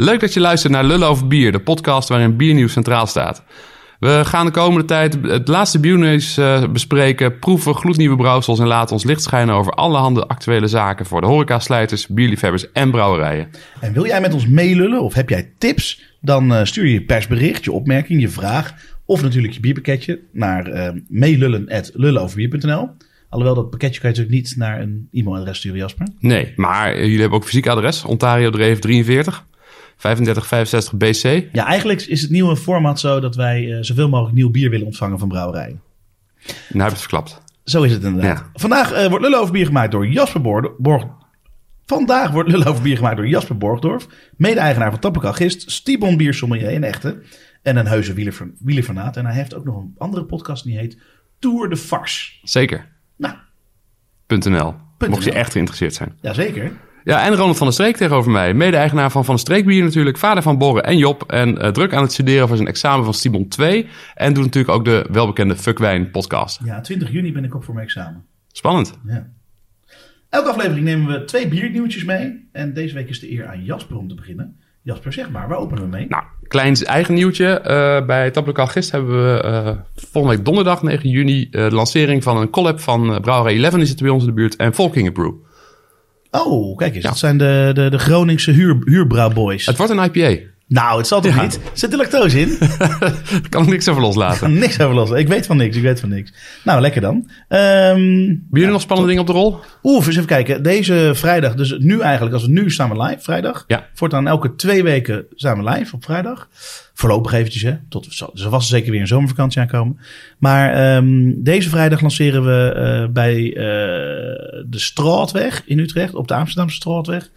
Leuk dat je luistert naar Lullen over Bier, de podcast waarin biernieuws centraal staat. We gaan de komende tijd het laatste biernieuws uh, bespreken, proeven gloednieuwe brouwsels en laten ons licht schijnen over allerhande actuele zaken voor de horecaslijters, bierliefhebbers en brouwerijen. En wil jij met ons meelullen of heb jij tips? Dan uh, stuur je persbericht, je opmerking, je vraag of natuurlijk je bierpakketje naar uh, meelullen.lullenoverbier.nl. Alhoewel dat pakketje kan je natuurlijk niet naar een e-mailadres sturen, Jasper. Nee, maar jullie hebben ook fysiek adres, Ontario Dreef 43. 3565 BC. Ja, eigenlijk is het nieuwe format zo dat wij uh, zoveel mogelijk nieuw bier willen ontvangen van brouwerijen. Nou heb je het verklapt. Zo is het inderdaad. Ja. Vandaag uh, wordt Lullen over bier gemaakt door Jasper Borg. Vandaag wordt Lullen over bier gemaakt door Jasper Borgdorf, mede-eigenaar van Tappekal Gist, Stibon Biersommelier in Echte en een heuse wielerfanaat. En hij heeft ook nog een andere podcast die heet Tour de Farce. Zeker. Nou. .nl. Mocht je echt geïnteresseerd zijn. Jazeker. Ja, en Ronald van der Streek tegenover mij. Mede-eigenaar van Van der Streek Bier natuurlijk. Vader van Borren en Job. En uh, druk aan het studeren voor zijn examen van Stibon 2. En doet natuurlijk ook de welbekende Fuckwijn podcast. Ja, 20 juni ben ik op voor mijn examen. Spannend. Ja. Elke aflevering nemen we twee biernieuwtjes mee. En deze week is de eer aan Jasper om te beginnen. Jasper, zeg maar, waar openen we mee? Nou, klein eigen nieuwtje. Uh, bij Taplokaal Gist hebben we uh, volgende week donderdag 9 juni de lancering van een collab van Brouwerij 11 is het bij ons in de buurt en Volkingen Brew. Oh, kijk eens. Ja. Dat zijn de, de, de Groningse huur, huurbrouwboys. Het wordt een IPA. Nou, het zal toch ja. niet? Zit er lactose in? Daar kan ik niks over loslaten. kan niks over loslaten. Ik weet van niks, ik weet van niks. Nou, lekker dan. Um, Hebben jullie ja, nog spannende dingen op de rol? Oeh, eens even kijken. Deze vrijdag, dus nu eigenlijk, als we nu staan we live, vrijdag. Ja. Voortaan elke twee weken zijn we live op vrijdag. Voorlopig eventjes, hè. Tot, dus er was zeker weer een zomervakantie aankomen. Maar um, deze vrijdag lanceren we uh, bij uh, de Straatweg in Utrecht, op de Amsterdamse Straatweg.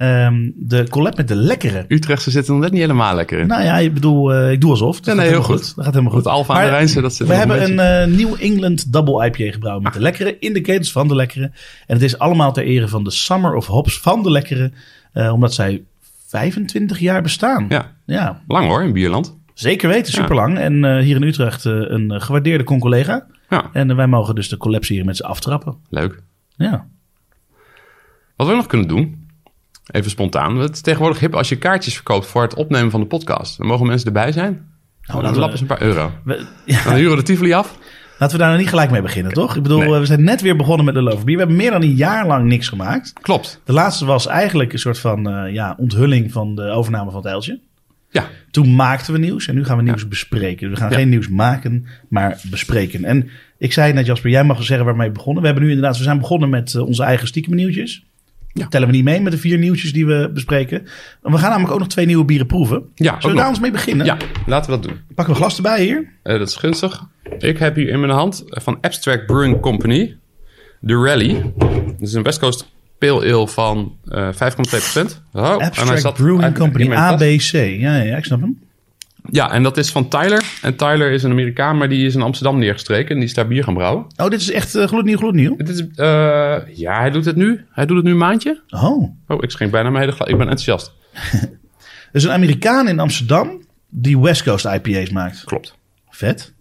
Um, de collab met de lekkere. Utrechtse zitten nog net niet helemaal lekker in. Nou ja, ik bedoel, uh, ik doe alsof. Dat ja, nee, heel goed. goed. Dat gaat helemaal goed. Het Alfa aan de Rijnse, dat zit We hebben een uh, New England Double IPA gebrouwen met ah. de lekkere. In de ketens van de lekkere. En het is allemaal ter ere van de Summer of Hops van de lekkere. Uh, omdat zij 25 jaar bestaan. Ja. ja. Lang hoor, in Bierland. Zeker weten, super lang. En hier in Utrecht een gewaardeerde con-collega. Ja. En wij mogen dus de collapse hier met ze aftrappen. Leuk. Ja. Wat we nog kunnen doen, even spontaan. Het is tegenwoordig hip als je kaartjes verkoopt voor het opnemen van de podcast. Dan mogen mensen erbij zijn. Nou, dan lap is een paar euro. We, ja. Dan huren we de Tivoli af. Laten we daar nou niet gelijk mee beginnen, toch? Ik bedoel, nee. we zijn net weer begonnen met de Love Beer. We hebben meer dan een jaar lang niks gemaakt. Klopt. De laatste was eigenlijk een soort van uh, ja, onthulling van de overname van het Eltje. Ja. Toen maakten we nieuws en nu gaan we nieuws ja. bespreken. We gaan ja. geen nieuws maken, maar bespreken. En ik zei net, Jasper, jij mag zeggen waarmee we begonnen. We hebben nu inderdaad, we zijn begonnen met uh, onze eigen stiekem nieuwtjes. Ja. Tellen we niet mee met de vier nieuwtjes die we bespreken. En we gaan namelijk ook nog twee nieuwe bieren proeven. Ja, Zullen we daar eens mee beginnen? Ja, laten we dat doen. Pakken we glas erbij hier? Uh, dat is gunstig. Ik heb hier in mijn hand van Abstract Brewing Company de Rally. Dat is een West Coast Pale Ale van uh, 5,2%. Oh, Abstract Brewing Company, ABC. Ja, ja, ik snap hem. Ja, en dat is van Tyler. En Tyler is een Amerikaan, maar die is in Amsterdam neergestreken. En die is daar bier gaan brouwen. Oh, dit is echt uh, gloednieuw, gloednieuw? Dit is, uh, ja, hij doet het nu. Hij doet het nu een maandje. Oh. Oh, ik schenk bijna mijn hele glas. Ik ben enthousiast. dus een Amerikaan in Amsterdam die West Coast IPA's maakt. Klopt. Vet.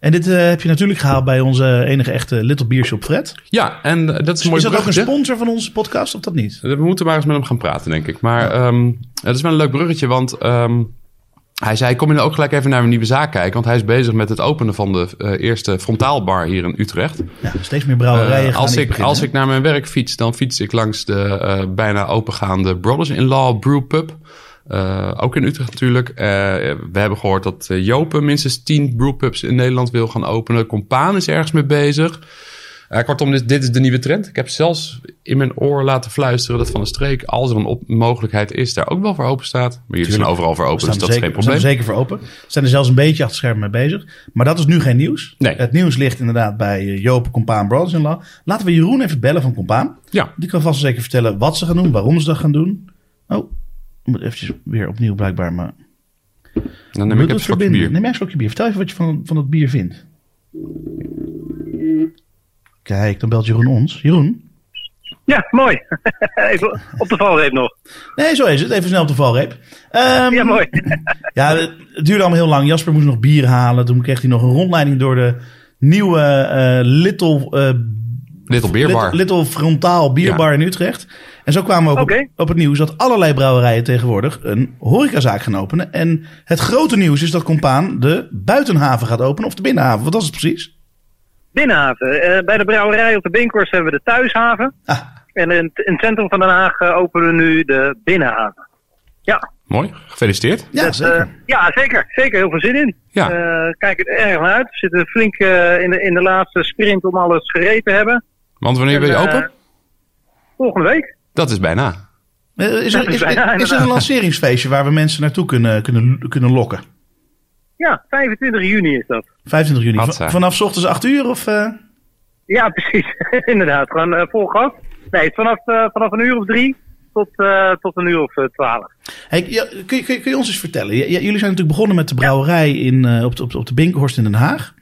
En dit uh, heb je natuurlijk gehaald bij onze enige echte Little Beer Shop Fred. Ja, en dat is dus mooi Is dat bruggetje. ook een sponsor van onze podcast of dat niet? We moeten maar eens met hem gaan praten, denk ik. Maar ja. um, het is wel een leuk bruggetje, want um, hij zei, kom je nou ook gelijk even naar een nieuwe zaak kijken? Want hij is bezig met het openen van de uh, eerste frontaalbar hier in Utrecht. Ja, steeds meer brouwerijen uh, als, ik, als ik naar mijn werk fiets, dan fiets ik langs de uh, bijna opengaande Brothers-in-Law Brewpub. Ook in Utrecht natuurlijk. We hebben gehoord dat Jopen minstens 10 brewpubs in Nederland wil gaan openen. Compaan is ergens mee bezig. Kortom, dit, dit, is de nieuwe trend. Ik heb zelfs in mijn oor laten fluisteren dat Van de Streek, als er een op mogelijkheid is, daar ook wel voor open staat. Maar jullie zijn overal voor open, dus dat zeker, is geen probleem. We zijn er zeker voor open. We zijn er zelfs een beetje achter schermen mee bezig. Maar dat is nu geen nieuws. Nee. Het nieuws ligt inderdaad bij Jopen, Compaan, Brothers-in-Law. Laten we Jeroen even bellen van Compaan. Ja. Die kan vast zeker vertellen wat ze gaan doen, waarom ze dat gaan doen. Oh, ik moet eventjes weer opnieuw blijkbaar, maar... Dan neem ik even een slokje bier. Neem jij een slokje bier. Vertel even wat je van, van het bier vindt. Kijk, dan belt Jeroen ons. Jeroen? Ja, mooi. even op de valreep nog. Nee, zo is het. Even snel op de valreep. Um, ja, mooi. ja, het duurde allemaal heel lang. Jasper moest nog bier halen. Toen kreeg hij nog een rondleiding door de nieuwe uh, Little uh, Little Beer Bar. Little, Little Frontaal Bierbar in Utrecht. En zo kwamen we ook op, op het nieuws dat allerlei brouwerijen tegenwoordig een horecazaak gaan openen. En het grote nieuws is dat Compaan de buitenhaven gaat openen of de binnenhaven. Wat was het precies? Binnenhaven. Eh, bij de brouwerij op de Binkhorst hebben we de thuishaven. Ah, En in, in het centrum van Den Haag eh, openen we nu de binnenhaven. Ja, Mooi, gefeliciteerd. ja, dat, zeker. eh, ja zeker. Zeker, heel veel zin in. Ja. Eh, kijk er erg naar uit. We zitten flink in, de, in de laatste sprint om alles gereed te hebben. Want wanneer ben je En, open? volgende week. Dat is bijna. Is, er, is is, bijna is er een lanceringsfeestje waar we mensen naartoe kunnen, kunnen, kunnen lokken? Ja, 25 juni is dat. 25 juni. Hatsa. Vanaf 's ochtends 8 uur of... eh? Ja, precies. Inderdaad. Gewoon eh, vol gas. Nee, vanaf, eh, vanaf een uur of drie tot, eh, tot een uur of twaalf. Hey, ja, kun, je- kun, je- kun je ons eens vertellen? J- j- jullie zijn natuurlijk begonnen met de brouwerij in, eh, op, de, op, op de Binkhorst in Den Haag.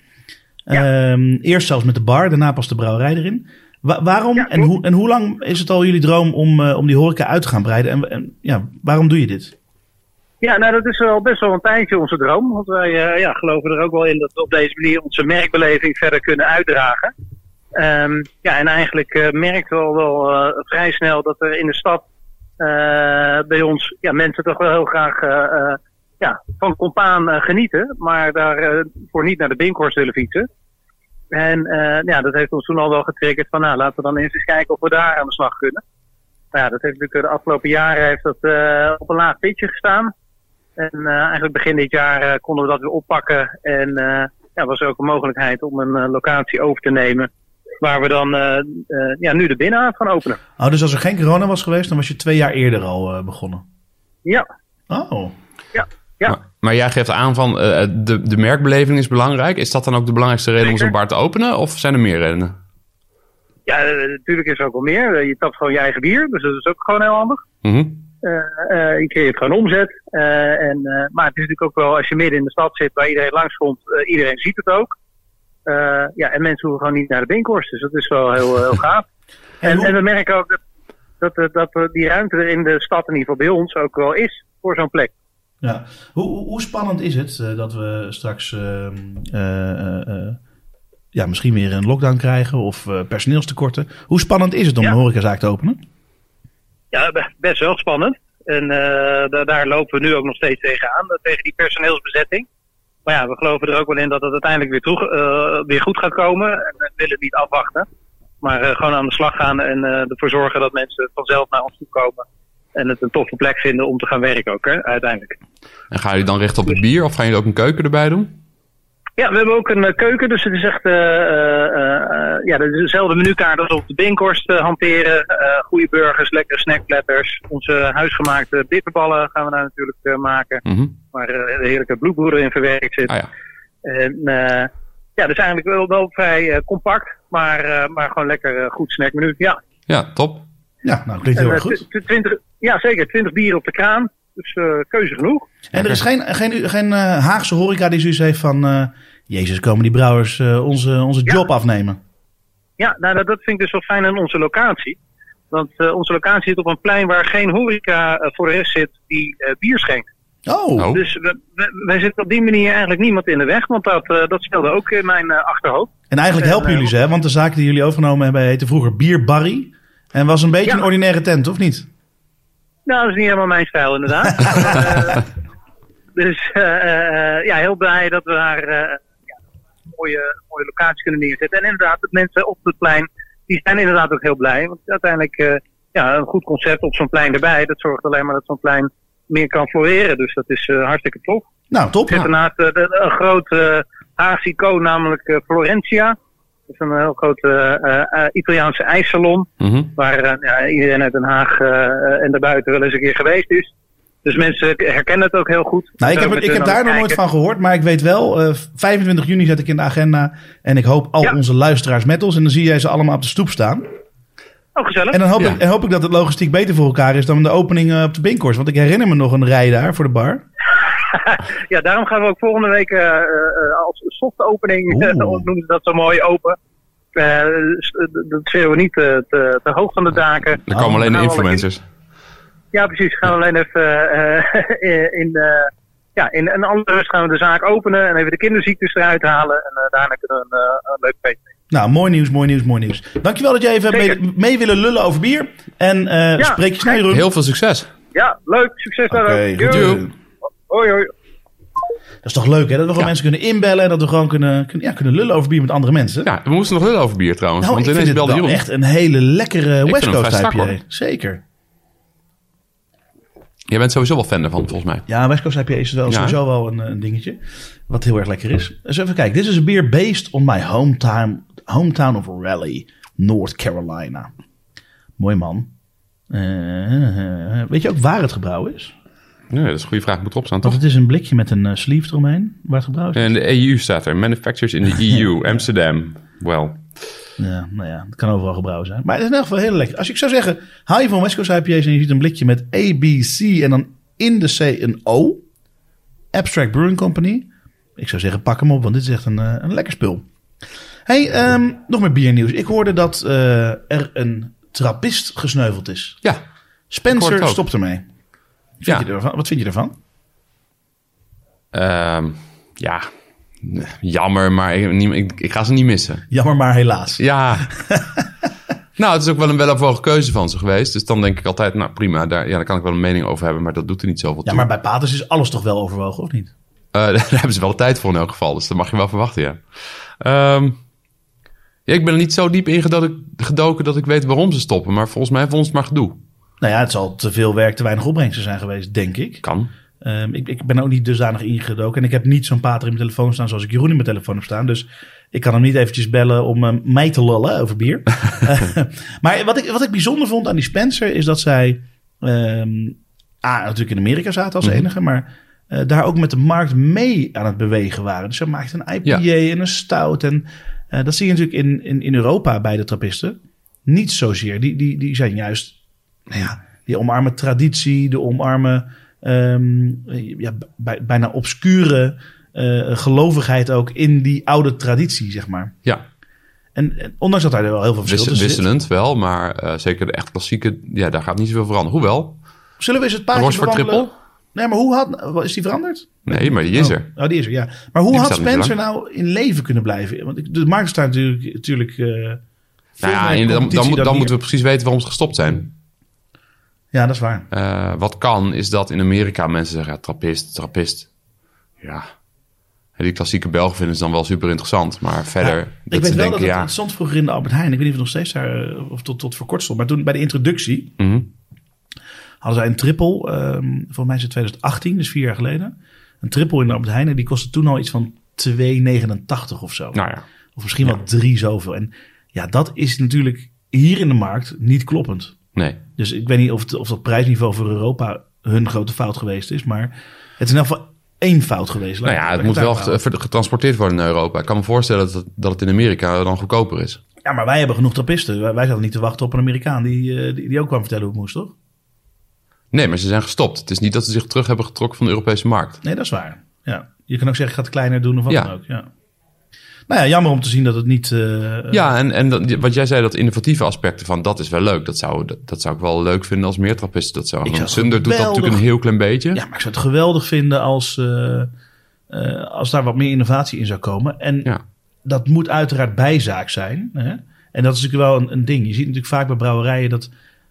Ehm, eerst zelfs met de bar, daarna pas de brouwerij erin. Wa- waarom Ja, en, hoe, en hoe lang is het al jullie droom om, om die horeca uit te gaan breiden? En, en ja, waarom doe je dit? Ja, nou dat is wel best wel een tijdje onze droom. Want wij eh, ja, geloven er ook wel in dat we op deze manier onze merkbeleving verder kunnen uitdragen. Ehm, ja, en eigenlijk eh merken we al wel eh, vrij snel dat er in de stad bij ons ja, mensen toch wel heel graag ja, van compaan genieten. Maar daarvoor voor niet naar de Binkhorst willen fietsen. En ja, dat heeft ons toen al wel getriggerd van nou, laten we dan eens eens kijken of we daar aan de slag kunnen. Nou ja, dat heeft natuurlijk de afgelopen jaren heeft dat, op een laag pitje gestaan. En eh, eigenlijk begin dit jaar eh, konden we dat weer oppakken. En eh, ja, was er ook een mogelijkheid om een locatie over te nemen. Waar we dan eh, eh, ja, nu de binnenhaven gaan openen. Oh, dus als er geen corona was geweest, dan was je twee jaar eerder al eh, begonnen. Ja, Oh, ja, ja. Maar, maar jij geeft aan van eh, de, de merkbeleving is belangrijk. Is dat dan ook de belangrijkste reden om zo'n bar te openen? Of zijn er meer redenen? ja natuurlijk is er ook wel meer. Je tapt gewoon je eigen bier, dus dat is ook gewoon heel handig. Mhm. Je creëert gewoon omzet. Eh, en, eh, maar het is natuurlijk ook wel, als je midden in de stad zit waar iedereen langskomt, eh iedereen ziet het ook. Eh, ja, en mensen hoeven gewoon niet naar de Binkhorst, dus dat is wel heel, heel gaaf. En, we merken ook dat, dat, dat, eh, die ruimte er in de stad, in ieder geval bij ons, ook wel is voor zo'n plek. ja. Hoe, hoe, spannend is het eh, dat we straks ehm, eh, eh, eh, ja, misschien weer een lockdown krijgen of eh, personeelstekorten? Hoe spannend is het om Ja. een horecazaak te openen? Ja, be- best wel spannend. En eh, da- daar lopen we nu ook nog steeds tegenaan, eh, tegen die personeelsbezetting. Maar ja, we geloven er ook wel in dat het uiteindelijk weer, eh, weer goed gaat komen. En we willen niet afwachten. Maar gewoon aan de slag gaan en ervoor zorgen dat mensen vanzelf naar ons toe komen. En het een toffe plek vinden om te gaan werken ook, hè, uiteindelijk. En gaan jullie dan richten op het bier? Of gaan jullie ook een keuken erbij doen? Ja, we hebben ook een eh, keuken, dus het is echt eh, eh, eh, ja, dat is dezelfde menukaart als op de Binkhorst hanteren. Eh goede burgers, lekkere snackplatters. Onze huisgemaakte bitterballen gaan we daar natuurlijk eh, maken. Mhm. Waar eh, de heerlijke bloedbroeder in verwerkt zit. Ah ja. En eh, ja, dus eigenlijk wel, wel vrij eh, compact, maar, eh, maar gewoon lekker goed snackmenu. Ja, ja, top. Ja, nou klinkt heel erg goed. tw- tw- 20, ja zeker. 20 bier op de kraan. Dus eh, keuze genoeg. En er is geen, geen, geen eh, Haagse horeca die zoiets heeft van... eh, Jezus, komen die brouwers eh, onze, onze Ja. job afnemen? Ja, nou, dat, dat vind ik dus wel fijn aan onze locatie. Want eh, onze locatie zit op een plein waar geen horeca voor de rest zit die eh, bier schenkt. Oh, Oh. Dus we, we- wij zitten op die manier eigenlijk niemand in de weg. Want dat, eh, dat speelde ook in mijn achterhoofd. en eigenlijk en, helpen jullie ze, hè? Want de zaak die jullie overgenomen hebben heette vroeger Bier Barry. En was een beetje Ja. een ordinaire tent, of niet? Nou, dat is niet helemaal mijn stijl inderdaad. Eh, dus eh, eh, ja, heel blij dat we daar ja, een mooie, mooie locatie kunnen neerzetten. En inderdaad, de mensen op het plein, die zijn inderdaad ook heel blij. Want uiteindelijk, ja, een goed concept op zo'n plein erbij, dat zorgt alleen maar dat zo'n plein meer kan floreren. Dus dat is hartstikke tof. Nou, top. Er zit daarnaast de- een groot eh Haagse icoon, namelijk Florentia. Is een heel groot eh, eh, Italiaanse ijssalon. Mhm. Waar eh, ja, iedereen uit Den Haag en daarbuiten wel eens een keer geweest is. Dus mensen herkennen het ook heel goed. Nou, ik heb, ik heb daar nog nooit van gehoord, maar ik weet wel, eh, 25 juni zet ik in de agenda. En ik hoop al Ja. onze luisteraars met ons. En dan zie jij ze allemaal op de stoep staan. Oh, gezellig. En dan hoop, Ja. ik, en hoop ik dat het logistiek beter voor elkaar is dan de opening op de Binkhorst. Want ik herinner me nog een rij daar voor de bar. ja, daarom gaan we ook volgende week eh, eh, als soft opening, eh, noemen ze dat zo mooi, open. Dat schreeuwen we niet te, te, te hoog van de daken. Er Oh, komen alleen de nou, influencers. Ja, precies. Gaan we alleen even eh, in, eh, ja, in een andere rust gaan we de zaak openen en even de kinderziektes eruit halen. En daarna kunnen we een, eh, een leuk feest nemen. Nou, mooi nieuws, mooi nieuws, mooi nieuws. Dankjewel dat jij even mee, mee willen lullen over bier. En eh Ja, spreek je snel, Jeroen. Heel veel succes. Ja, leuk. Succes daar Oké, Hoi, hoi. Dat is toch leuk, hè? Dat we gewoon Ja. mensen kunnen inbellen en dat we gewoon kunnen, kunnen, ja, kunnen lullen over bier met andere mensen. Ja, we moesten nog lullen over bier trouwens. nou, want ik vind het echt een hele lekkere West Coast IPA. Zeker. Jij bent sowieso wel fan ervan, volgens mij. Ja, West Coast IPA is wel Ja. sowieso wel een, een dingetje. Wat heel erg lekker is. Dus even kijken. Dit is een beer based on my hometown, hometown of Raleigh, North Carolina. Mooi man. Eh, weet je ook waar het gebrouwen is? Nee, dat is een goede vraag. Moet erop staan, Want toch? het is een blikje met een eh, sleeve eromheen. Waar het is? En de EU staat er. Manufacturers in de EU. Amsterdam. Wel. Ja, nou ja, het kan overal gebrouwen zijn. Maar het is in elk geval heel lekker. Als ik zou zeggen, hou je van West Coast IPA's en je ziet een blikje met A, B, C en dan in de C een O. Abstract Brewing Company. Ik zou zeggen, pak hem op, want dit is echt een, eh, een lekker spul. hey, ehm, nog meer biernieuws. Ik hoorde dat eh, er een trappist gesneuveld is. Ja. Spencer stopt ermee. Vind Ja. je ervan? Wat vind je ervan? Ehm, ja. Jammer, maar ik, ik, ik ga ze niet missen. Jammer, maar helaas. Ja. nou, het is ook wel een weloverwogen keuze van ze geweest. Dus dan denk ik altijd, nou prima, daar, ja, daar kan ik wel een mening over hebben. Maar dat doet er niet zoveel Ja, toe. maar bij Paters is alles toch wel overwogen, of niet? Eh, daar hebben ze wel de tijd voor in elk geval. Dus dat mag je wel verwachten, ja. Ehm, ja, ik ben er niet zo diep in gedoken, gedoken dat ik weet waarom ze stoppen. Maar volgens mij vonden ze het maar gedoe. Nou ja, het zal te veel werk, te weinig opbrengsten zijn geweest, denk ik. Kan. Ehm, ik, ik ben ook niet dusdanig ingedoken. En ik heb niet zo'n pater in mijn telefoon staan zoals ik Jeroen in mijn telefoon heb staan. Dus ik kan hem niet eventjes bellen om eh, mij te lullen over bier. Eh, maar wat ik, wat ik bijzonder vond aan die Spencer is dat zij... ehm A, natuurlijk in Amerika zaten als Mhm. enige, maar eh, daar ook met de markt mee aan het bewegen waren. Dus ze maakten een IPA en een stout. En eh, dat zie je natuurlijk in, in, in Europa bij de trappisten. Niet zozeer. Die, die, die zijn juist nou ja, die omarmen traditie, de omarmen ehm, ja, bij- bijna obscure eh, gelovigheid ook in die oude traditie, zeg maar. Ja, En, en ondanks dat daar wel heel veel verschil Wissel- zit. wisselend wel. Maar eh, zeker de echt klassieke, ja, daar gaat niet zoveel veranderen. Hoewel, Zullen we eens het paardje voor triple? Nee, maar hoe had... Is die veranderd? Nee, maar die is oh. er. Oh, die is er, ja. Maar hoe Die had Spencer nou in leven kunnen blijven? Want de markt staat natuurlijk... natuurlijk eh, Nou ja, en dan, dan, dan moeten we precies weten waarom ze gestopt zijn. Ja, dat is waar. Eh, wat kan, is dat in Amerika mensen zeggen, ja, trappist, trappist. Ja, die klassieke Belgen vinden ze dan wel super interessant. Maar verder, Ja, dat ik weet wel denken, dat het, ja... stond vroeger in de Albert Heijn. Ik weet niet of het nog steeds daar, eh, of tot, tot voor kort stond. Maar toen bij de introductie mhm. hadden zij een triple. ehm volgens mij is het 2018, dus vier jaar geleden. Een triple in de Albert Heijn. En die kostte toen al iets van 2,89 of zo. Nou ja, Of misschien wel drie zoveel. En ja, dat is natuurlijk hier in de markt niet kloppend. Nee. Dus ik weet niet of, het, of dat prijsniveau voor Europa hun grote fout geweest is. Maar het is in elk geval één fout geweest. Nou ja, het moet wel getransporteerd worden naar Europa. Ik kan me voorstellen dat het, dat het in Amerika dan goedkoper is. Ja, maar wij hebben genoeg trappisten. Wij, wij zaten niet te wachten op een Amerikaan die, eh, die, die ook kwam vertellen hoe het moest, toch? Nee, maar ze zijn gestopt. Het is niet dat ze zich terug hebben getrokken van de Europese markt. Nee, dat is waar. Ja. Je kan ook zeggen, ik ga het kleiner doen of wat Ja. dan ook. Ja. Nou ja, jammer om te zien dat het niet... eh, Ja, en, en dat- wat jij zei, dat innovatieve aspecten van dat is wel leuk. Dat zou, dat, dat zou ik wel leuk vinden als meer trappisten dat zou het Sunder doet dat natuurlijk een heel klein beetje. Ja, maar ik zou het geweldig vinden als, eh, eh, als daar wat meer innovatie in zou komen. En Ja. dat moet uiteraard bijzaak zijn. Hè? En dat is natuurlijk wel een, een ding. Je ziet natuurlijk vaak bij brouwerijen dat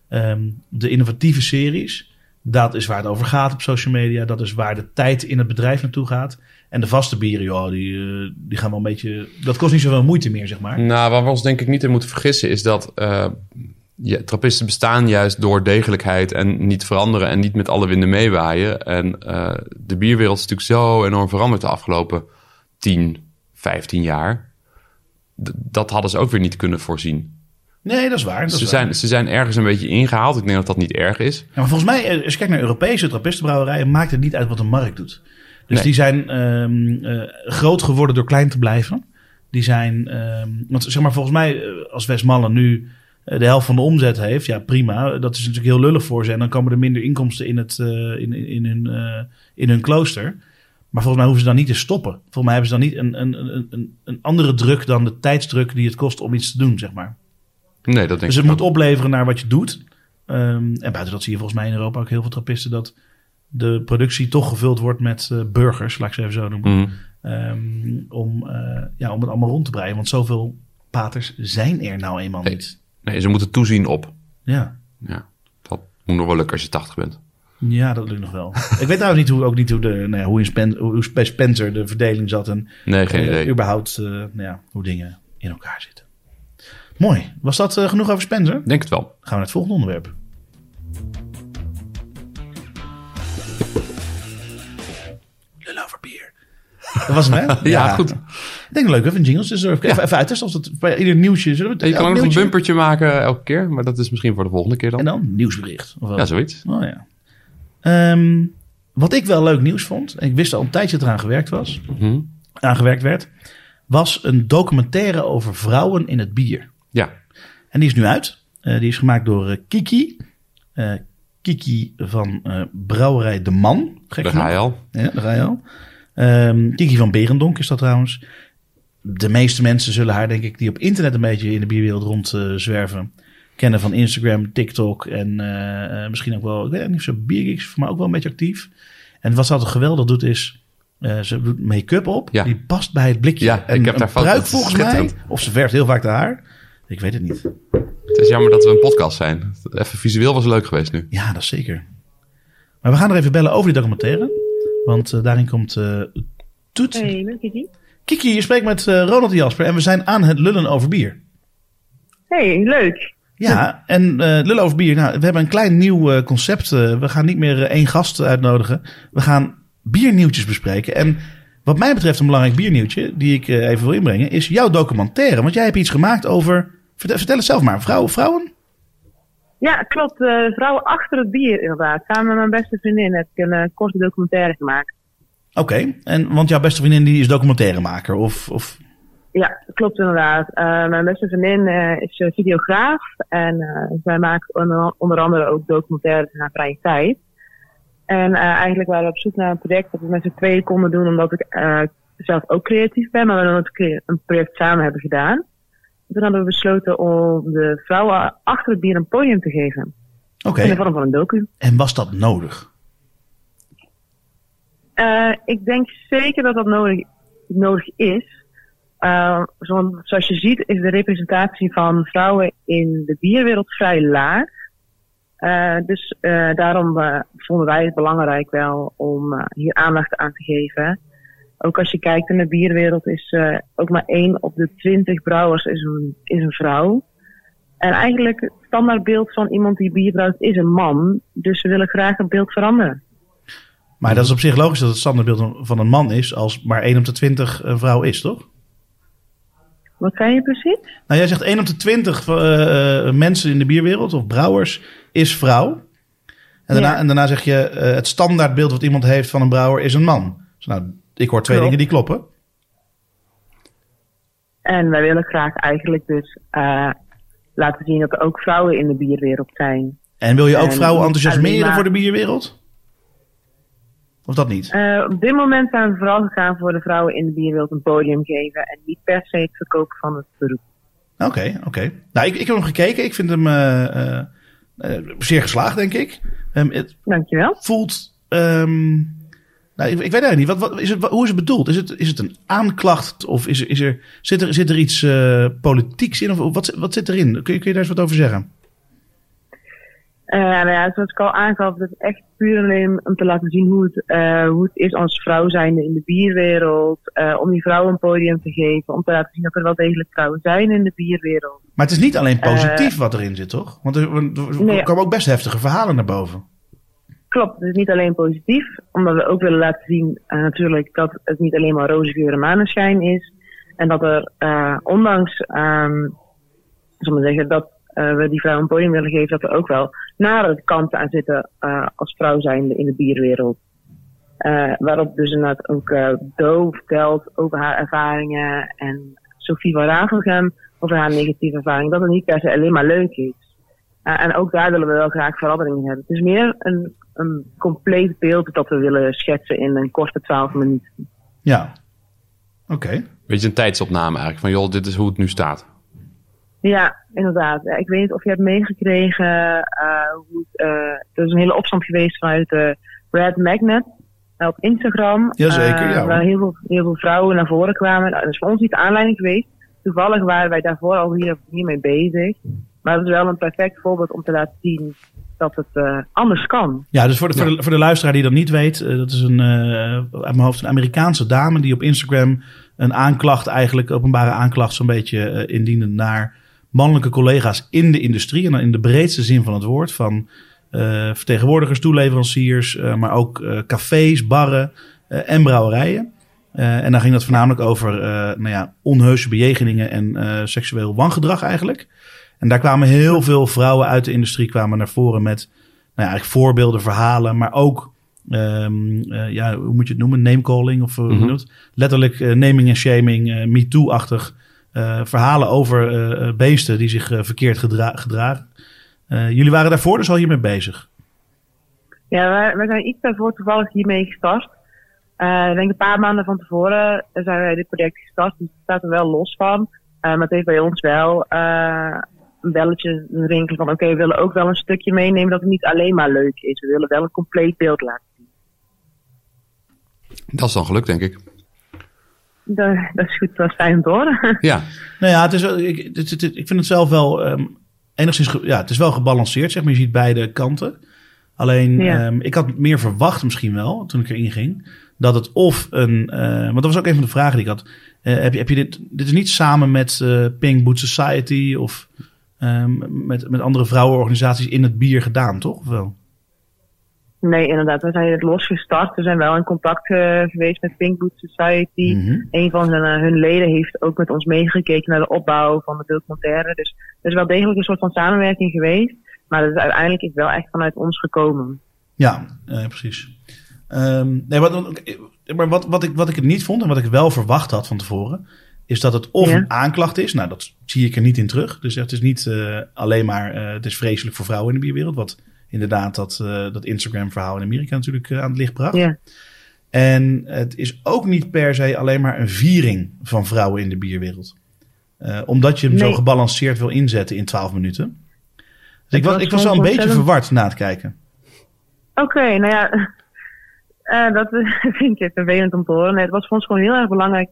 ehm, de innovatieve series, dat is waar het over gaat op social media. Dat is waar de tijd in het bedrijf naartoe gaat. En de vaste bieren, joh, die, eh, die gaan wel een beetje... Dat kost niet zoveel moeite meer, zeg maar. Nou, waar we ons denk ik niet in moeten vergissen is dat ja, trappisten bestaan juist door degelijkheid en niet veranderen en niet met alle winden meewaaien. En eh, de bierwereld is natuurlijk zo enorm veranderd de afgelopen 10, 15 jaar. Dat hadden ze ook weer niet kunnen voorzien. Nee, dat is waar. Dat is Ze waar. zijn, ze zijn ergens een beetje ingehaald. Ik denk dat dat niet erg is. Ja, maar volgens mij, eh, als je kijkt naar Europese trappistenbrouwerijen, maakt het niet uit wat de markt doet. Dus Nee. die zijn ehm, eh, groot geworden door klein te blijven. Die zijn, ehm, want zeg maar volgens mij, eh, als Westmalle nu de helft van de omzet heeft, ja prima. Dat is natuurlijk heel lullig voor ze. En dan komen er minder inkomsten in, het, in, in, in, hun, in hun klooster. Maar volgens mij hoeven ze dan niet te stoppen. Volgens mij hebben ze dan niet een, een, een, een andere druk dan de tijdsdruk die het kost om iets te doen, zeg maar. Nee, dat denk Dus ik het ook. moet opleveren naar wat je doet. Ehm, en buiten dat zie je volgens mij in Europa ook heel veel trappisten dat de productie toch gevuld wordt met eh, burgers, laat ik ze even zo noemen. Mhm. Ehm, om, eh, ja, om het allemaal rond te breien. Want zoveel paters zijn er nou eenmaal Nee. niet. Nee, ze moeten toezien op. Ja. Ja, dat moet nog wel lukken als je 80 bent. ja, dat lukt nog wel. ik weet trouwens niet hoe, ook niet hoe, de, nou ja, hoe, in Spen, hoe bij Spencer de verdeling zat en Nee, geen eh, idee. überhaupt nou ja, hoe dingen in elkaar zitten. Mooi. Was dat eh, genoeg over Spencer? Denk het wel. Gaan we naar het volgende onderwerp. Over bier. Dat was hem, hè? Ja, goed. Ik denk leuk, even jingles. Dus er even, even uittesten of het bij ieder nieuwsje... Zullen we het Je kan ook nog een bumpertje maken elke keer, maar dat is misschien voor de volgende keer En dan. dan nieuwsbericht. Of wel? Ja, zoiets. Oh ja. Ehm, wat ik wel leuk nieuws vond, en ik wist al een tijdje dat eraan gewerkt was, Mhm. aangewerkt werd, was een documentaire over vrouwen in het bier. Ja, En die is nu uit. Eh, die is gemaakt door eh, Kiki. Eh, Kiki van Brouwerij De Man. Gek daar genoeg. ga je al. Ja, daar ga je al. Ehm, Kiki van Berendonk is dat trouwens. De meeste mensen zullen haar, denk ik, die op internet een beetje in de bierwereld rond eh, zwerven, kennen van Instagram, TikTok en misschien ook wel, ik weet niet op Biergeeks, voor mij ook wel een beetje actief. En wat ze altijd geweldig doet is, ze doet make-up op, Ja. die past bij het blikje. Ja, En ik heb daar volgens mij, of ze verft heel vaak de haar. Ik weet het niet. Het is jammer dat we een podcast zijn. Even visueel was leuk geweest nu. Ja, dat is zeker. Maar we gaan er even bellen over die documentaire. Want eh, daarin komt eh Toet. Hey, met Kiki. Kiki, je spreekt met eh, Ronald Jasper en we zijn aan het lullen over bier. Hey, leuk. Ja, en eh, lullen over bier. Nou, we hebben een klein nieuw eh, concept. we gaan niet meer één gast uitnodigen. We gaan biernieuwtjes bespreken. En wat mij betreft een belangrijk biernieuwtje, die ik even wil inbrengen, is jouw documentaire. Want jij hebt iets gemaakt over, vertel, vertel het zelf maar, vrouwen, vrouwen? Ja, klopt. eh vrouwen achter het bier, inderdaad. Samen met mijn beste vriendin heb ik een eh, korte documentaire gemaakt. Oké, en want jouw beste vriendin die is documentairemaker of... of Ja, klopt inderdaad. Eh, mijn beste vriendin is videograaf en zij maakt onder, onder andere ook documentaires in haar vrije tijd. En eigenlijk waren we op zoek naar een project dat we met z'n tweeën konden doen, omdat ik zelf ook creatief ben, maar we keer een project samen hebben gedaan. Toen hadden we besloten om de vrouwen achter het bier een podium te geven. Oké, In de vorm van een docu. en was dat nodig? Eh, ik denk zeker dat dat nodig, nodig is. Eh, zo- zoals je ziet is de representatie van vrouwen in de bierwereld vrij laag. Eh, dus daarom vonden wij het belangrijk wel om hier aandacht aan te geven. Ook als je kijkt in de bierwereld is eh, ook maar één op de twintig brouwers is een, is een vrouw. En eigenlijk het standaardbeeld van iemand die bier brouwt is een man. Dus we willen graag het beeld veranderen. Maar dat is op zich logisch dat het standaardbeeld van een man is als maar 1 op de 20 een vrouw is, toch? Wat zei je precies? Nou, jij zegt 1 op de 20 eh, eh, mensen in de bierwereld of brouwers is vrouw. En daarna, Ja. en daarna zeg je eh, het standaardbeeld wat iemand heeft van een brouwer is een man. Dus nou, ik hoor twee Klopt. dingen die kloppen. En wij willen graag eigenlijk dus eh, laten zien dat er ook vrouwen in de bierwereld zijn. En wil je ook En vrouwen enthousiasmeren maar- voor de bierwereld? Of dat niet? Eh, op dit moment zijn we vooral gegaan voor de vrouwen in de bierwereld een podium geven. En niet per se het verkopen van het beroep. Oké, oké. Nou, ik, ik heb hem gekeken. Ik vind hem eh, zeer geslaagd, denk ik. Ehm, het Dankjewel. voelt. ehm, nou, ik, ik weet eigenlijk niet. Wat, wat, is het, hoe is het bedoeld? Is het, is het een aanklacht? Of is er, is er, zit, er, zit er iets eh, politieks in? Of wat, wat zit erin? Kun je, kun je daar eens wat over zeggen? Eh, nou ja, zoals ik al aangaf, het is echt puur en alleen om te laten zien hoe het, eh, hoe het is als vrouw zijnde in de bierwereld. om die vrouwen een podium te geven. Om te laten zien dat er wel degelijk vrouwen zijn in de bierwereld. Maar het is niet alleen positief wat erin zit, toch? Want er, er- er Nee. komen ook best heftige verhalen naar boven. Klopt, het is niet alleen positief, omdat we ook willen laten zien eh, natuurlijk dat het niet alleen maar roze geur en maneschijn is. En dat er, eh, ondanks, maar zeggen, dat eh, we die vrouw een podium willen geven, dat er ook wel nare kanten aan zitten als vrouw zijnde in de bierwereld. Waarop dus inderdaad ook eh Do vertelt over haar ervaringen en Sophie van Ravelgem over haar negatieve ervaring. Dat het niet per se alleen maar leuk is. En ook daar willen we wel graag verandering in hebben. Het is meer een, een compleet beeld dat we willen schetsen in een korte 12 minuten. Ja. Oké. Beetje een tijdsopname eigenlijk. Van joh, dit is hoe het nu staat. Ja, inderdaad. Ik weet niet of je hebt meegekregen uh, hoe het, uh, er is een hele opstand geweest vanuit de Red Magnet uh, op Instagram. Jazeker, ja. Waar heel veel, heel veel vrouwen naar voren kwamen. Nou, dat is voor ons niet de aanleiding geweest. toevallig waren wij daarvoor al hier, hiermee bezig. Maar het is wel een perfect voorbeeld om te laten zien dat het uh, anders kan. Ja, dus voor de, voor de, voor de luisteraar die dat niet weet, uh, dat is een, uh, uit mijn hoofd een Amerikaanse dame die op Instagram een aanklacht, eigenlijk openbare aanklacht, zo'n beetje indiende naar mannelijke collega's in de industrie. En dan in de breedste zin van het woord. Van vertegenwoordigers, toeleveranciers, maar ook cafés, barren en brouwerijen. en dan ging dat voornamelijk over nou ja, onheuse bejegeningen en seksueel wangedrag eigenlijk. En daar kwamen heel veel vrouwen uit de industrie kwamen naar voren met nou ja, voorbeelden, verhalen, maar ook, um, uh, ja, hoe moet je het noemen? Namecalling of mm -hmm. letterlijk uh, naming en shaming, uh, MeToo-achtig verhalen over beesten die zich verkeerd gedra gedragen. jullie waren daarvoor dus al hiermee bezig? Ja, wij, wij zijn iets daarvoor toevallig hiermee gestart. ik denk een paar maanden van tevoren zijn wij dit project gestart, dus het staat er wel los van. maar het heeft bij ons wel een belletje rinkelen van oké, we willen ook wel een stukje meenemen dat het niet alleen maar leuk is. We willen wel een compleet beeld laten zien. Dat is dan gelukt, denk ik. Dat, dat is goed, dat is fijn om te horen. Ja. nou ja, het is, ik, het, het, ik vind het zelf wel um, enigszins, ja, het is wel gebalanceerd, zeg maar. Je ziet beide kanten. Alleen, ja. um, ik had meer verwacht misschien wel, toen ik erin ging, dat het of een, uh, want dat was ook een van de vragen die ik had. Uh, heb, je, heb je dit, dit is niet samen met uh, Pink Boot Society of um, met, met andere vrouwenorganisaties in het bier gedaan, toch? Of wel? Nee, inderdaad. We zijn het losgestart. We zijn wel in contact uh, geweest met Pink Boot Society. Mm -hmm. Een van hun, uh, hun, leden heeft ook met ons meegekeken naar de opbouw van de documentaire. Dus er is wel degelijk een soort van samenwerking geweest. Maar het is uiteindelijk is wel echt vanuit ons gekomen. Ja, uh, precies. Um, nee, wat, maar wat, wat, ik, wat ik het niet vond en wat ik wel verwacht had van tevoren, is dat het of ja. een aanklacht is. Nou, dat zie ik er niet in terug. Dus het is niet uh, alleen maar, uh, het is vreselijk voor vrouwen in de bierwereld. Wat inderdaad dat, uh, dat Instagram-verhaal in Amerika natuurlijk aan het licht bracht. Ja. En het is ook niet per se alleen maar een viering van vrouwen in de bierwereld. omdat je hem nee. zo gebalanceerd wil inzetten in 12 minuten. Dus ik was, was, ik was wel een beetje verward na het kijken. Oké, okay, nou ja, dat vind ik vervelend om te horen. Nee, het was voor ons gewoon heel erg belangrijk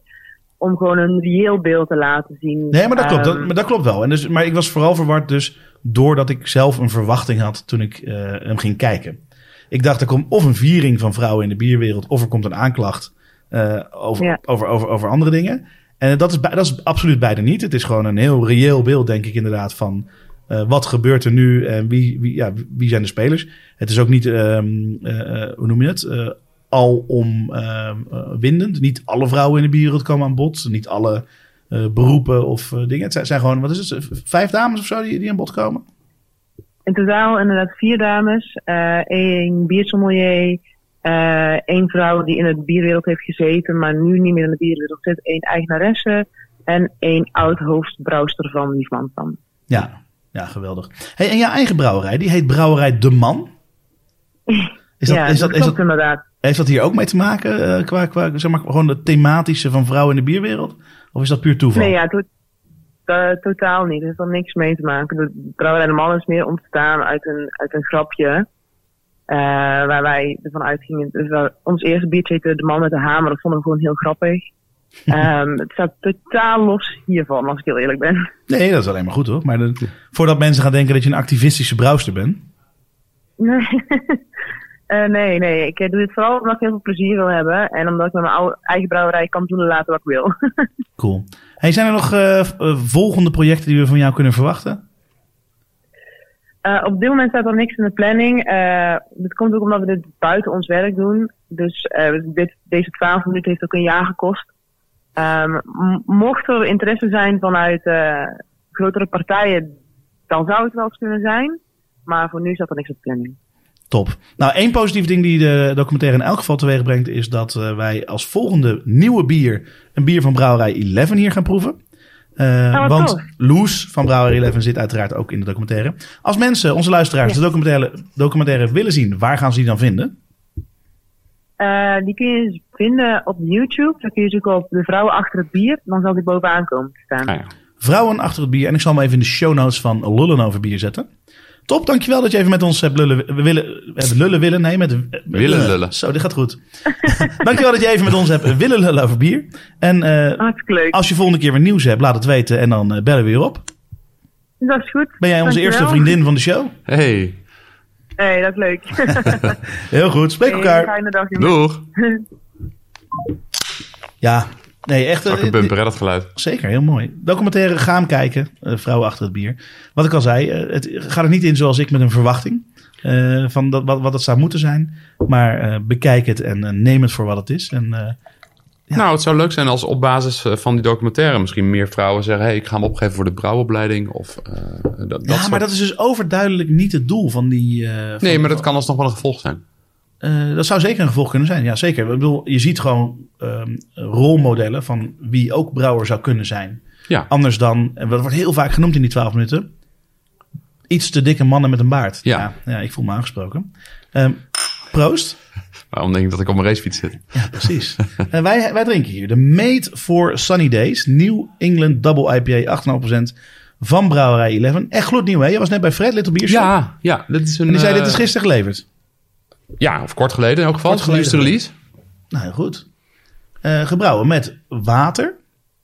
om gewoon een reëel beeld te laten zien. Nee, maar dat klopt, dat, maar dat klopt wel. En dus, maar ik was vooral verward dus doordat ik zelf een verwachting had toen ik uh, hem ging kijken. Ik dacht, er komt of een viering van vrouwen in de bierwereld, of er komt een aanklacht uh, over, ja. over, over, over andere dingen. En dat is, dat is absoluut beide niet. Het is gewoon een heel reëel beeld, denk ik inderdaad, van uh, wat gebeurt er nu en wie, wie, ja, wie zijn de spelers. Het is ook niet, um, hoe noem je het, al om uh, windend. Niet alle vrouwen in de bierwereld komen aan bod. Niet alle uh, beroepen of uh, dingen. Het zijn gewoon, wat is het, vijf dames of zo die, die aan bod komen? In totaal inderdaad vier dames. één biersommelier. één vrouw die in de bierwereld heeft gezeten, maar nu niet meer in de bierwereld zit. één eigenaresse. En één oud hoofdbrouwster van Liefman van. Ja, ja, geweldig. Hey, en je eigen brouwerij, die heet Brouwerij De Man. Is dat, ja, is dat, dat is dat, inderdaad. Heeft dat hier ook mee te maken, uh, qua, qua zeg maar, gewoon het thematische van vrouwen in de bierwereld? Of is dat puur toeval? Nee, ja, to uh, totaal niet. Er heeft er niks mee te maken. De Brouwerij de Man is meer ontstaan uit een, uit een grapje. Uh, waar wij ervan uitgingen. Dus ons eerste biertje heette De Man met de Hamer. Dat vonden we gewoon heel grappig. um, het staat totaal los hiervan, als ik heel eerlijk ben. Nee, dat is alleen maar goed hoor. Maar de, voordat mensen gaan denken dat je een activistische brouwster bent. Nee. Uh, nee, nee. Ik doe dit vooral omdat ik heel veel plezier wil hebben. En omdat ik met mijn eigen brouwerij kan doen en laten wat ik wil. cool. Hey, zijn er nog uh, volgende projecten die we van jou kunnen verwachten? Uh, op dit moment staat er niks in de planning. dat komt ook omdat we dit buiten ons werk doen. Dus dit, deze 12 minuten heeft ook een jaar gekost. Um, mocht er interesse zijn vanuit grotere partijen, dan zou het wel eens kunnen zijn. Maar voor nu staat er niks op de planning. Top. Nou, één positief ding die de documentaire in elk geval teweeg brengt, is dat uh, wij als volgende nieuwe bier een bier van Brouwerij 11 hier gaan proeven. Uh, oh, want tof. Loes van Brouwerij 11 zit uiteraard ook in de documentaire. Als mensen, onze luisteraars, ja. de documentaire, documentaire willen zien, waar gaan ze die dan vinden? Uh, die kun je vinden op YouTube. Dan kun je zoeken op de vrouwen achter het bier. Dan zal die bovenaan komen te staan. Ah, ja. Vrouwen achter het bier. En ik zal hem even in de show notes van Lullen over bier zetten. Top, dankjewel dat je even met ons hebt lullen we willen. Hebben lullen willen? Nee, met Willen lullen. Zo, dit gaat goed. dankjewel dat je even met ons hebt willen lullen over bier. En eh, als je volgende keer weer nieuws hebt, laat het weten en dan eh, bellen we weer op. Dat is goed. Ben jij onze Dankjewel. eerste vriendin van de show? Hey, hey, dat is leuk. Heel goed, spreek Hey, elkaar. Fijne dag, jongen. doeg. Ja, nee, echt. eh, Ook een bumper, hè, dat geluid. Zeker, heel mooi. Documentaire Gaan kijken, eh, Vrouwen achter het bier. Wat ik al zei, eh, het gaat er niet in zoals ik met een verwachting eh, van dat, wat, wat het zou moeten zijn. Maar eh, bekijk het en eh, neem het voor wat het is. En eh, Ja. Nou, het zou leuk zijn als op basis eh, van die documentaire misschien meer vrouwen zeggen: hey, ik ga me opgeven voor de brouwopleiding. Of, eh, dat, dat ja, soort- maar dat is dus overduidelijk niet het doel van die. eh, van- Nee, maar dat kan alsnog wel een gevolg zijn. Eh, dat zou zeker een gevolg kunnen zijn. Ja, zeker. Ik bedoel, je ziet gewoon ehm, rolmodellen van wie ook brouwer zou kunnen zijn. Ja. Anders dan, en dat wordt heel vaak genoemd in die 12 minuten, iets te dikke mannen met een baard. Ja. ja, ik voel me aangesproken. Ehm, proost. Waarom denk ik dat ik op mijn racefiets zit? Ja, precies. en wij, wij drinken hier de Made for Sunny Days New England Double IPA 8,5% van Brouwerij 11. Echt gloednieuw, hè? Je was net bij Fred Little Beer Shop. Ja, ja. Dit is een, En die zei, eh, dit is gisteren geleverd. Ja, of kort geleden in elk geval. Kort de release. Nou, heel goed. Eh, gebrouwen met water.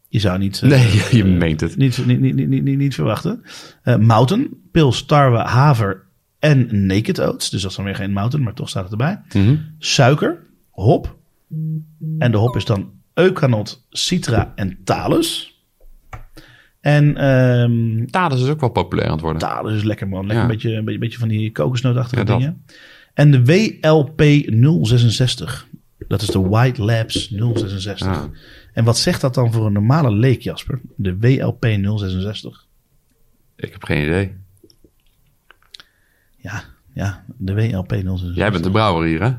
Je zou niet... eh, Nee, je meent het. Niet, niet, niet, niet, niet, niet verwachten. Eh mouten, pils, tarwe, haver en naked oats. Dus dat is dan weer geen mouten, maar toch staat het erbij. Mhm. Suiker, hop. En de hop is dan eukanot, citra en talus. En ehm Tadens is ook wel populair aan het worden. talus is lekker man. Lekker Ja. een, beetje, een beetje, beetje van die kokosnootachtige Ja, dat. En de WLP 066. Dat is de White Labs 066. Ah. En wat zegt dat dan voor een normale leek, Jasper? De WLP 066. Ik heb geen idee. Ja, ja, de WLP 066. Jij bent de brouwer hier, hè?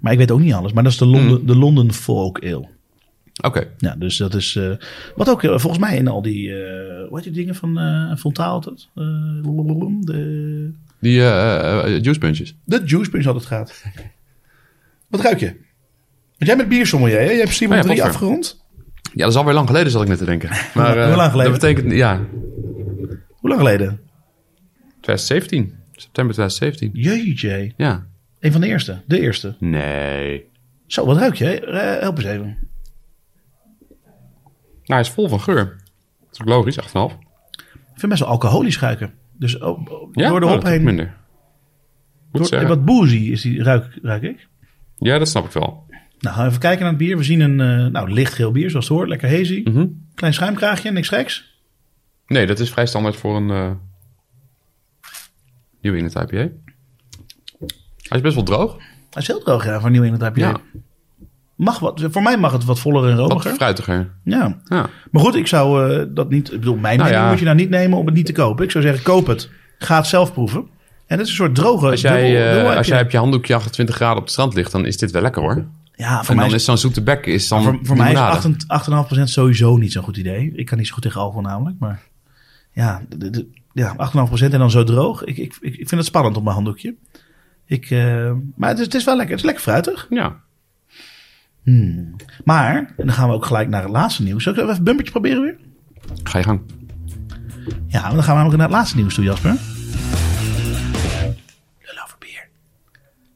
Maar ik weet ook niet alles. Maar dat is de Londen, de London Folk Ale. Oké. Ja, dus dat is... eh, wat ook eh, volgens mij in al die... hoe heet die dingen van eh Fontaal? Eh, de, Die eh eh, juice punches. de Juice Punch altijd gaat. Wat ruik je? Want jij bent biersommelier, hè? Je hebt Simon Oh ja, 3 poffer. afgerond. Ja, dat is alweer lang geleden, zat ik net te denken. Maar, eh, Hoe lang geleden? Dat betekent, ja, Hoe lang geleden? 2017. September 2017. Jeetje. Ja. Een van de eerste. De eerste. Nee. Zo, wat ruik je? Eh, help eens even. Nou, hij is vol van geur. Dat is ook logisch, 8,5. Ik vind best wel alcoholisch ruiken. Dus oh, oh, Ja, door de Oh, hop heen. minder. Door, wat boozy is die, ruik, ruik ik. Ja, dat snap ik wel. Nou, even kijken naar het bier. We zien een eh, nou, lichtgeel bier, zoals het hoort. Lekker hazy. Mhm. Klein schuimkraagje, niks geks. Nee, dat is vrij standaard voor een eh New England IPA. Hij is best wel droog. Hij is heel droog, ja, voor Nieuw England IPA. Ja, Mag wat, voor mij mag het wat voller en wat romiger. fruitiger. Ja. Ja. Maar goed, ik zou eh, dat niet... Ik bedoel, mijn Nou mening ja. moet je nou niet nemen om het niet te kopen. Ik zou zeggen, koop het. Ga het zelf proeven. En het is een soort droge... Als jij, dubbel- eh, als jij op je handdoekje 28 graden op het strand ligt, dan is dit wel lekker hoor. Ja, voor En mij dan is zo'n zoete bek is dan Voor, voor mij is 8,5% sowieso niet zo'n goed idee. Ik kan niet zo goed tegen alcohol namelijk, maar ja, de, de- ja 8,5% en dan zo droog. Ik, ik, ik vind het spannend op mijn handdoekje. Ik, eh, maar het is, het is wel lekker. Het is lekker fruitig. Ja. Hmm. Maar, en dan gaan we ook gelijk naar het laatste nieuws. Zal ik even een bumpertje proberen weer? Ga je gang. Ja, dan gaan we namelijk naar het laatste nieuws toe, Jasper. Lul over bier.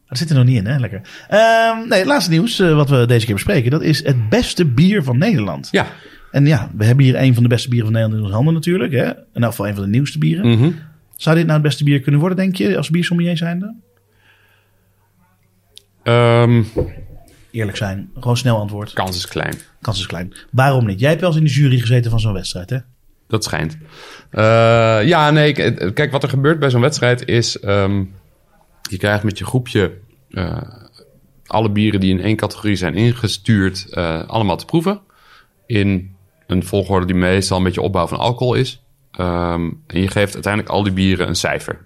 Dat zit er nog niet in, hè? Lekker. Ehm, nee, het laatste nieuws eh, wat we deze keer bespreken, dat is het beste bier van Nederland. Ja. En ja, we hebben hier een van de beste bieren van Nederland in onze handen natuurlijk. Hè? In elk geval een van de nieuwste bieren. Mhm. Zou dit nou het beste bier kunnen worden, denk je, als biersommelier zijnde? Ehm, Eerlijk zijn, gewoon snel antwoord. kans is klein. Kans is klein. Waarom niet? Jij hebt wel eens in de jury gezeten van zo'n wedstrijd, hè? Dat schijnt. Eh, ja, nee. k- Kijk, wat er gebeurt bij zo'n wedstrijd is... ehm, je krijgt met je groepje eh, alle bieren die in één categorie zijn ingestuurd... eh, allemaal te proeven. In een volgorde die meestal een beetje opbouw van alcohol is. Ehm, en je geeft uiteindelijk al die bieren een cijfer.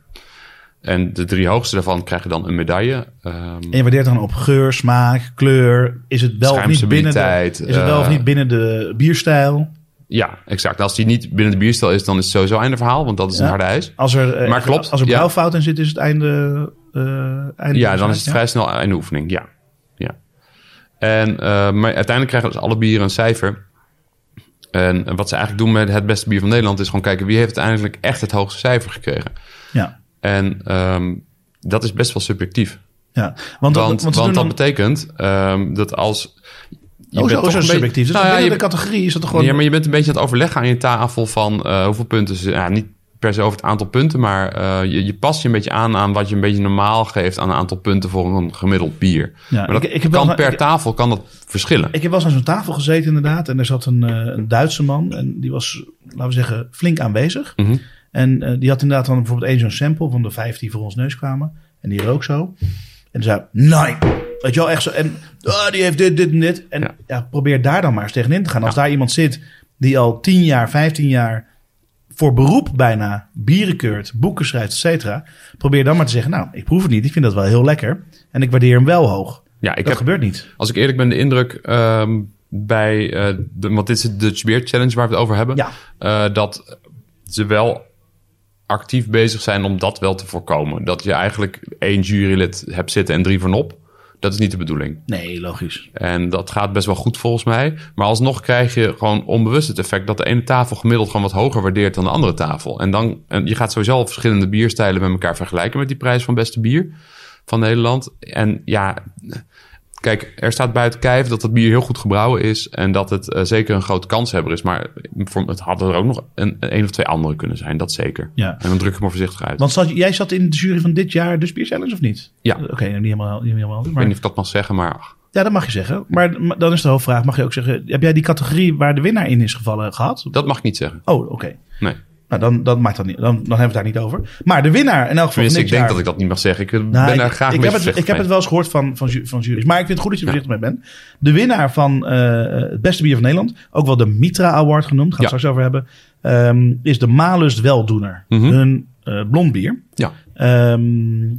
En de drie hoogste daarvan krijgen dan een medaille. Ehm, En je waardeert dan op geur, smaak, kleur. Is het wel of niet binnen de, is het wel of eh, niet binnen de bierstijl? ja, exact. Als die niet binnen de bierstijl is, dan is het sowieso einde verhaal. Want dat is een harde ijs. Als er, eh, Maar klopt, Als er ja. brouwfout in zit, is het einde... eh einde Ja, dan is het ja? vrij snel een oefening. Ja. ja. En, maar uiteindelijk krijgen dus alle bieren een cijfer. En wat ze eigenlijk doen met het beste bier van Nederland is gewoon kijken wie heeft uiteindelijk echt het hoogste cijfer gekregen. Ja. En ehm, dat is best wel subjectief. Ja, want, Want, dat dan- betekent ehm, dat als. Je Oh, zo, toch zo een beetje- subjectief. Dus Nou ja, binnen je- de categorie is dat gewoon... Ja, maar je bent een beetje aan het overleggen aan je tafel van eh, hoeveel punten ze. Ja, niet per se over het aantal punten, maar eh, je, je past je een beetje aan aan wat je een beetje normaal geeft aan een aantal punten voor een gemiddeld bier. Ja, maar dat ik- ik heb wel- kan per ik- tafel kan dat verschillen. Ik heb wel eens aan zo'n tafel gezeten inderdaad. En er zat een, eh, een Duitse man. En die was, laten we zeggen, flink aanwezig. Mhm. En eh, die had inderdaad dan bijvoorbeeld één zo'n sample van de vijf die voor ons neus kwamen. En die rook zo. En zei, nee. Weet je wel, echt zo. En ah, die heeft dit, dit en dit. En ja. Ja. probeer daar dan maar eens tegenin te gaan. Als daar iemand zit die al 10 jaar, 15 jaar voor beroep bijna bieren keurt, boeken schrijft, et cetera. Probeer dan maar te zeggen, nou, ik proef het niet. Ik vind dat wel heel lekker. En ik waardeer hem wel hoog. Ja, ik dat heb, gebeurt niet. als ik eerlijk ben, de indruk ehm, bij. eh, de, want dit is de Dutch Beer Challenge waar we het over hebben. Ja. eh, dat ze wel actief bezig zijn om dat wel te voorkomen. Dat je eigenlijk één jurylid hebt zitten en drie vanop. Dat is niet de bedoeling. Nee, logisch. En dat gaat best wel goed volgens mij. Maar alsnog krijg je gewoon onbewust het effect dat de ene tafel gemiddeld gewoon wat hoger waardeert dan de andere tafel. En dan, en je gaat sowieso al verschillende bierstijlen met elkaar vergelijken met die prijs van beste bier van Nederland. En ja, kijk, er staat buiten kijf dat het bier heel goed gebrouwen is en dat het eh, zeker een grote kanshebber is. Maar voor, het hadden er ook nog een, een of twee andere kunnen zijn, dat zeker. Ja. En dan druk ik maar voorzichtig uit. Want zat, jij zat in de jury van dit jaar de Challenge of niet? Ja. Oké, nou, niet helemaal. Niet helemaal ik weet niet of ik dat mag zeggen, maar ja, dat mag je zeggen. Maar, maar dan is de hoofdvraag, mag je ook zeggen... Heb jij die categorie waar de winnaar in is gevallen gehad? dat mag ik niet zeggen. Oh, oké. Nee. Nou, dan, dan, maakt dat niet, dan, dan hebben we het daar niet over. Maar de winnaar in elk geval dit ik denk jaar... dat ik dat niet mag zeggen. Ik eh, Nou, ben daar ik- graag ik een heb het, ik heb het wel eens gehoord van, van, van. Maar ik vind het goed dat je er voorzichtig mee bent. De winnaar van eh, het beste bier van Nederland, ook wel de Mitra Award genoemd, gaan we Ja. het straks over hebben, ehm, is de Malust Weldoener. Mhm. Hun eh, blond bier. Ja. Ehm,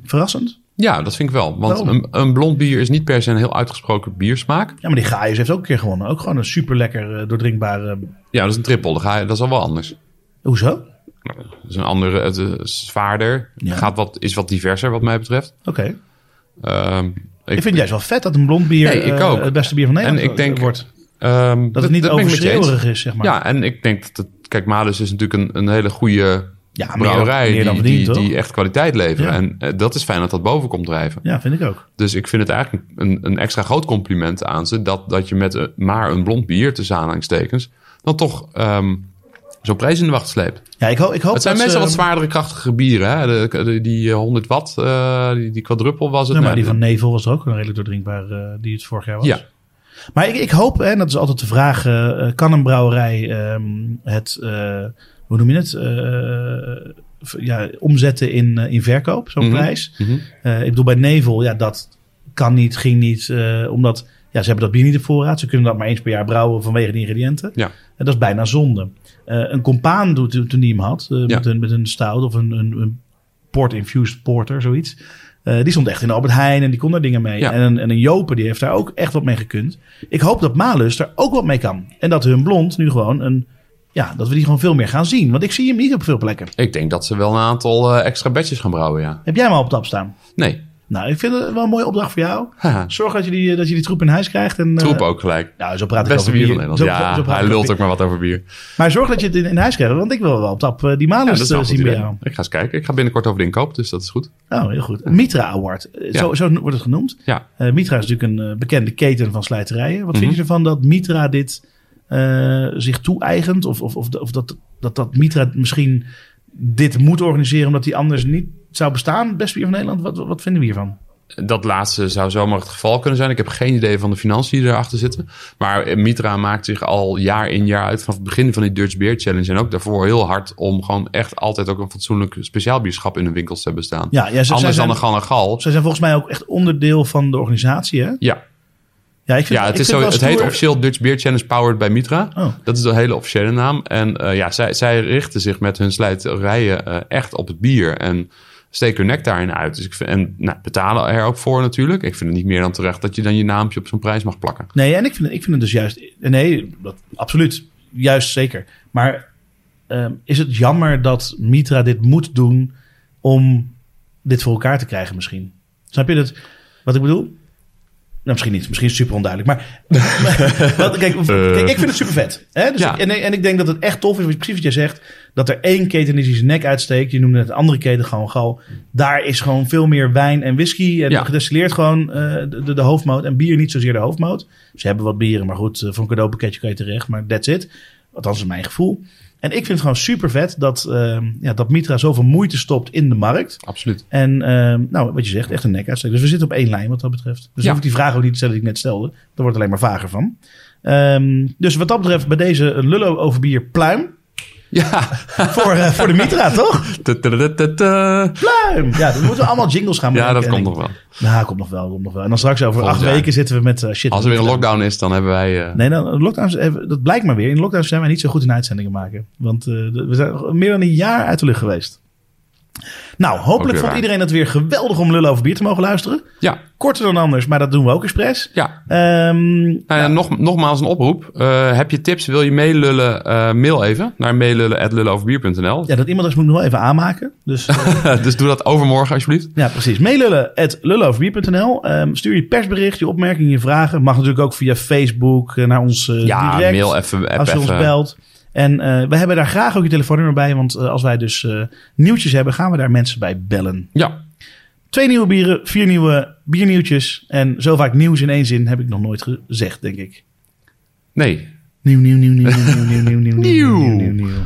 verrassend. Ja, dat vind ik wel. Want een, een blond bier is niet per se een heel uitgesproken biersmaak. Ja, maar die Gaius heeft ook een keer gewonnen. Ook gewoon een super lekker doordrinkbare... Ja, dat is een trippel. Je, dat is al wel anders. Hoezo? Dat is een andere, het is zwaarder. Ja. Gaat wat, is wat diverser wat mij betreft. Oké. Ehm, Ik vind het juist wel vet dat een blond bier Nee, ik eh, ook. het beste bier van Nederland En ik denk- wordt. ehm, Dat het niet ik overschreeuwerig is, zeg maar. Ja, en ik denk dat het, kijk, Malus is natuurlijk een, een hele goede Ja, brouwerij meer die, verdiend, die, echt kwaliteit leveren. Ja. En eh, dat is fijn dat dat boven komt drijven. Ja, vind ik ook. Dus ik vind het eigenlijk een, een extra groot compliment aan ze dat, dat je met een- maar een blond bier, tussen aanhalingstekens, dan toch ehm, zo'n prijs in de wacht sleept. Ja, ik, ho ik hoop Het zijn dat ze- wat zwaardere, krachtige bieren. Hè? De, de- die eh, 100 watt, eh, die, die quadruppel was het. Ja, maar die van Nevel was er ook een redelijk doordrinkbaar, eh, die het vorig jaar was. Ja, Maar ik, ik hoop, en dat is altijd de vraag, eh, kan een brouwerij ehm, het, eh, hoe noem je het, eh, ja, omzetten in, eh, in verkoop, zo'n Mhm. prijs. Mhm. Eh, ik bedoel, bij Nevel, ja, dat kan niet, ging niet, eh, omdat ja, ze hebben dat bier niet op voorraad. Ze kunnen dat maar eens per jaar brouwen vanwege de ingrediënten. Ja. En dat is bijna zonde. Eh, een compaan doet toen die hem had, eh, Ja. met, een, met een stout of een, een, een port-infused porter, zoiets. Eh, die stond echt in de Albert Heijn en die kon daar dingen mee. Ja. En, een, en een Jopen, die heeft daar ook echt wat mee gekund. Ik hoop dat Malus daar ook wat mee kan. En dat hun blond nu gewoon een... Ja, dat we die gewoon veel meer gaan zien. Want ik zie hem niet op veel plekken. ik denk dat ze wel een aantal extra batches gaan brouwen, ja. Heb jij hem al op tap staan? Nee, Nou, ik vind het wel een mooie opdracht voor jou. Haha. Zorg dat je die, dat je die troep in huis krijgt. En, eh, troep ook gelijk. Nou, zo praat ik Beste over bier van Nederland. Zo- Ja, zo praat hij ik lult over ook maar wat over bier. Maar zorg dat je het in, in huis krijgt. Want ik wil wel op tap eh, die Ja, malus dat is wel eh, een goed zien bij idee. jou. Ik ga eens kijken. Ik ga binnenkort over de inkoop, dus dat is goed. Oh, heel goed. Mitra Award. Eh, Ja. Zo, zo wordt het genoemd. Ja, Eh, Mitra is natuurlijk een eh, bekende keten van slijterijen. Wat vind Mhm. je ervan dat Mitra dit eh, zich toe-eigent? Of, of, of, of dat, dat, dat Mitra misschien dit moet organiseren omdat die anders niet zou bestaan? Best bier van Nederland. Wat, wat vinden we hiervan? dat laatste zou zomaar het geval kunnen zijn. Ik heb geen idee van de financiën die erachter zitten. Maar Mitra maakt zich al jaar in jaar uit vanaf het begin van die Dutch Beer Challenge. En ook daarvoor heel hard om gewoon echt altijd ook een fatsoenlijk speciaalbierschap in hun winkels te hebben staan. Ja, ja, ze- zij Anders zijn- dan een Gal en Gal. Zij zijn volgens mij ook echt onderdeel van de organisatie, hè? Ja, Ja, ik vind, ja het, ik is vind zo, het heet officieel Dutch Beer Challenge Powered by Mitra. Oh. Dat is de hele officiële naam. En eh, ja, zij, zij richten zich met hun slijterijen eh, echt op het bier. En steken hun nek daarin uit. Dus ik vind, en nou, betalen er ook voor natuurlijk. Ik vind het niet meer dan terecht dat je dan je naampje op zo'n prijs mag plakken. Nee, en ik vind, ik vind het dus juist... Nee, dat, absoluut. Juist zeker. Maar ehm, is het jammer dat Mitra dit moet doen om dit voor elkaar te krijgen misschien? Snap je dat? Wat ik bedoel? Nou, misschien niet. Misschien is het super onduidelijk. Maar, maar kijk, kijk, ik vind het super vet. Hè? Dus Ja. ik- en, en ik denk dat het echt tof is, precies wat jij zegt, dat er één keten is die zijn nek uitsteekt. Je noemde het andere keten gewoon gal. Daar is gewoon veel meer wijn en whisky en Ja. gedestilleerd gewoon eh, de, de, de hoofdmoot. En bier niet zozeer de hoofdmoot. Ze hebben wat bieren, maar goed, eh, voor een cadeaupakketje kan je terecht. Maar that's it. Althans, is mijn gevoel. En ik vind het gewoon super vet dat, eh, ja, dat Mitra zoveel moeite stopt in de markt. Absoluut. En ehm, nou, wat je zegt, echt een nek uitsteek. Dus we zitten op één lijn wat dat betreft. Dus Ja. hoef ik die vraag ook niet te stellen die ik net stelde. Daar wordt alleen maar vager van. Ehm, dus wat dat betreft bij deze lullo over bier pluim. Ja. Voor, eh, voor de Mitra, toch? Pluim! Ja, dan moeten we allemaal jingles gaan Ja, bedenken. dat komt nog wel. Nou, komt nog wel, komt nog wel. En dan straks over Volgend acht jaar. weken zitten we met eh, shit. Als er weer een lockdown is, dan hebben wij... eh, Nee, dan, lockdowns, eh, dat blijkt maar weer. In lockdowns zijn wij niet zo goed in uitzendingen maken. Want we zijn meer dan een jaar uit de lucht geweest. Nou, hopelijk vond waar. iedereen het weer geweldig om lullen over bier te mogen luisteren. Ja, Korter dan anders, maar dat doen we ook expres. ja. Ehm, Nou ja, nog, nogmaals een oproep. Eh, heb je tips, wil je meelullen, eh, mail even naar meelullen.lullenoverbier.nl. ja, dat e-mailadres moet ik nog even aanmaken. Dus eh, dus doe dat overmorgen alsjeblieft. ja, precies. Meelullen at lulloverbier.nl. Ehm, stuur je persbericht, je opmerkingen, je vragen. Mag natuurlijk ook via Facebook naar ons Ja, direct. mail even, als je ons belt. En eh, we hebben daar graag ook je telefoonnummer bij. Want eh, als wij dus eh, nieuwtjes hebben, gaan we daar mensen bij bellen. Ja, Twee nieuwe bieren, vier nieuwe biernieuwtjes. En zo vaak nieuws in één zin heb ik nog nooit gezegd, denk ik. nee. Nieuw, nieuw, nieuw, nieuw, nieuw, nieuw, nieuw, nieuw, nieuw, nieuw, nieuw, nieuw.